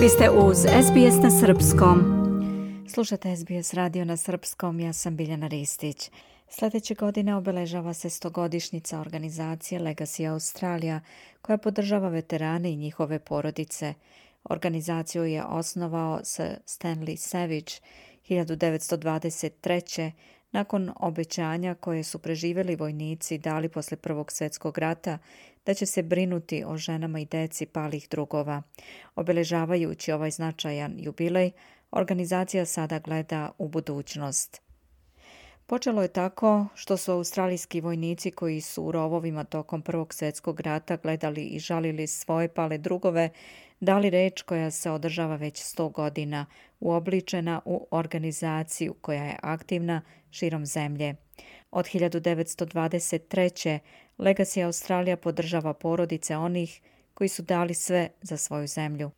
Vi ste uz SBS na Srpskom. Slušate SBS radio na Srpskom, ja sam Biljana Ristić. Sljedeće godine obeležava se stogodišnjica organizacije Legacy Australia, koja podržava veterane i njihove porodice. Organizaciju je osnovao Stanley Savage 1923 nakon obećanja koje su preživjeli vojnici dali posle Prvog svjetskog rata da će se brinuti o ženama i deci palih drugova. Obeležavajući ovaj značajan jubilej, organizacija sada gleda u budućnost. Počelo je tako što su australijski vojnici koji su u rovovima tokom Prvog svjetskog rata gledali i žalili svoje pale drugove, dali reč koja se održava već sto godina, uobličena u organizaciju koja je aktivna širom zemlje. Od 1923. Legacy Australija podržava porodice onih koji su dali sve za svoju zemlju.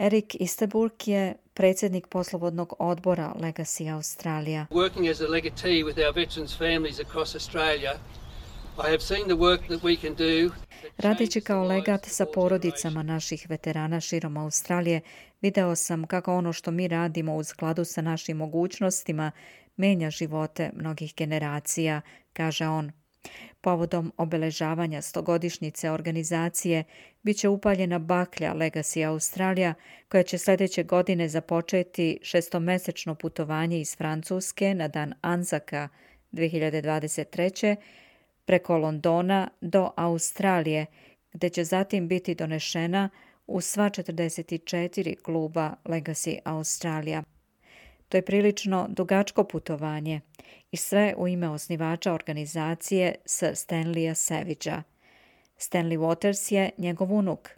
Erik Isteburg je predsjednik poslovodnog odbora Legacy Australija. Working as a legatee with our veterans families across Australia, I have seen the work that we can do Radeći kao legat sa porodicama naših veterana širom Australije, video sam kako ono što mi radimo u skladu sa našim mogućnostima menja živote mnogih generacija, kaže on. Povodom obeležavanja stogodišnjice organizacije bit će upaljena baklja Legacy Australija koja će sljedeće godine započeti šestomesečno putovanje iz Francuske na dan Anzaka 2023 preko Londona do Australije, gdje će zatim biti donešena u sva 44 kluba Legacy Australija. To je prilično dugačko putovanje i sve u ime osnivača organizacije s Stanleya Savagea. Stanley Waters je njegov unuk.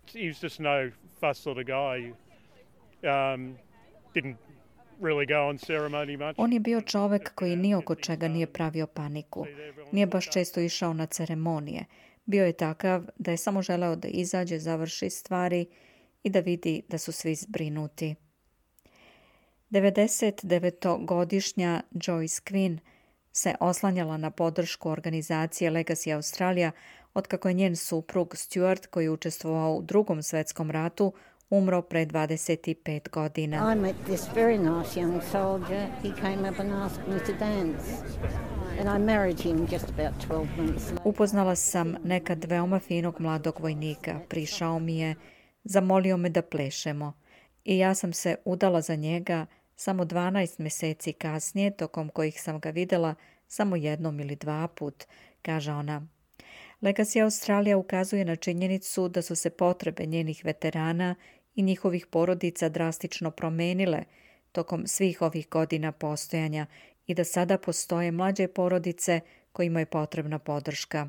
Um, On je bio čovek koji ni oko čega nije pravio paniku. Nije baš često išao na ceremonije. Bio je takav da je samo želeo da izađe, završi stvari i da vidi da su svi zbrinuti. 99-godišnja Joyce Quinn se oslanjala na podršku organizacije Legacy Australia otkako je njen suprug Stuart koji je učestvovao u drugom svetskom ratu umro pre 25 godina. I met this very nice young soldier. He came up and asked me to dance. And I married him just about 12 months Upoznala sam nekad veoma finog mladog vojnika. Prišao mi je, zamolio me da plešemo. I ja sam se udala za njega samo 12 mjeseci kasnije, tokom kojih sam ga videla samo jednom ili dva put, kaže ona. Legacy Australija ukazuje na činjenicu da su se potrebe njenih veterana i njihovih porodica drastično promenile tokom svih ovih godina postojanja i da sada postoje mlađe porodice kojima je potrebna podrška.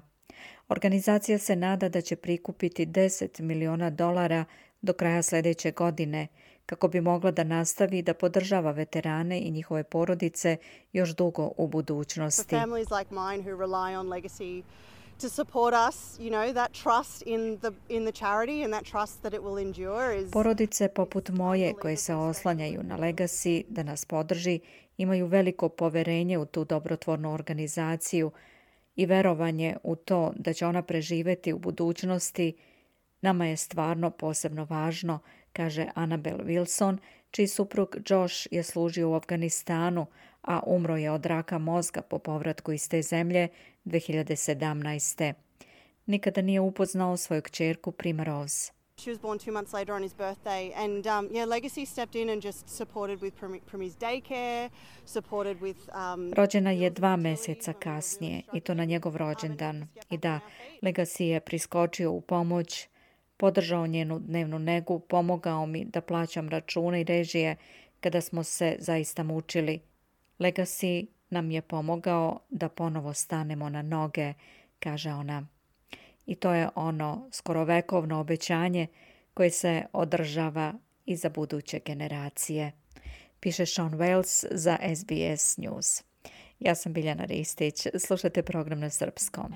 Organizacija se nada da će prikupiti 10 miliona dolara do kraja sljedeće godine kako bi mogla da nastavi da podržava veterane i njihove porodice još dugo u budućnosti. to support us, you know, that trust in the in the charity and that trust that it will endure is Porodice poput moje koje se oslanjaju na Legacy da nas podrži imaju veliko poverenje u tu dobrotvornu organizaciju i verovanje u to da će ona preživeti u budućnosti nama je stvarno posebno važno, kaže Annabel Wilson, čiji suprug Josh je služio u Afganistanu, a umro je od raka mozga po povratku iz te zemlje 2017. Nikada nije upoznao svoju kćerku Primrose. She was born two months later on his birthday, and um, yeah, Legacy stepped in and just supported with Prim's daycare, supported with. Um, Rođena je dva mjeseca kasnije i to na njegov rođendan. I da, Legacy je priskočio u pomoć, podržao njenu dnevnu negu, pomogao mi da plaćam račune i režije kada smo se zaista mučili. Legacy nam je pomogao da ponovo stanemo na noge, kaže ona. I to je ono skoro vekovno obećanje koje se održava i za buduće generacije. Piše Sean Wells za SBS News. Ja sam Biljana Ristić. Slušajte program na srpskom.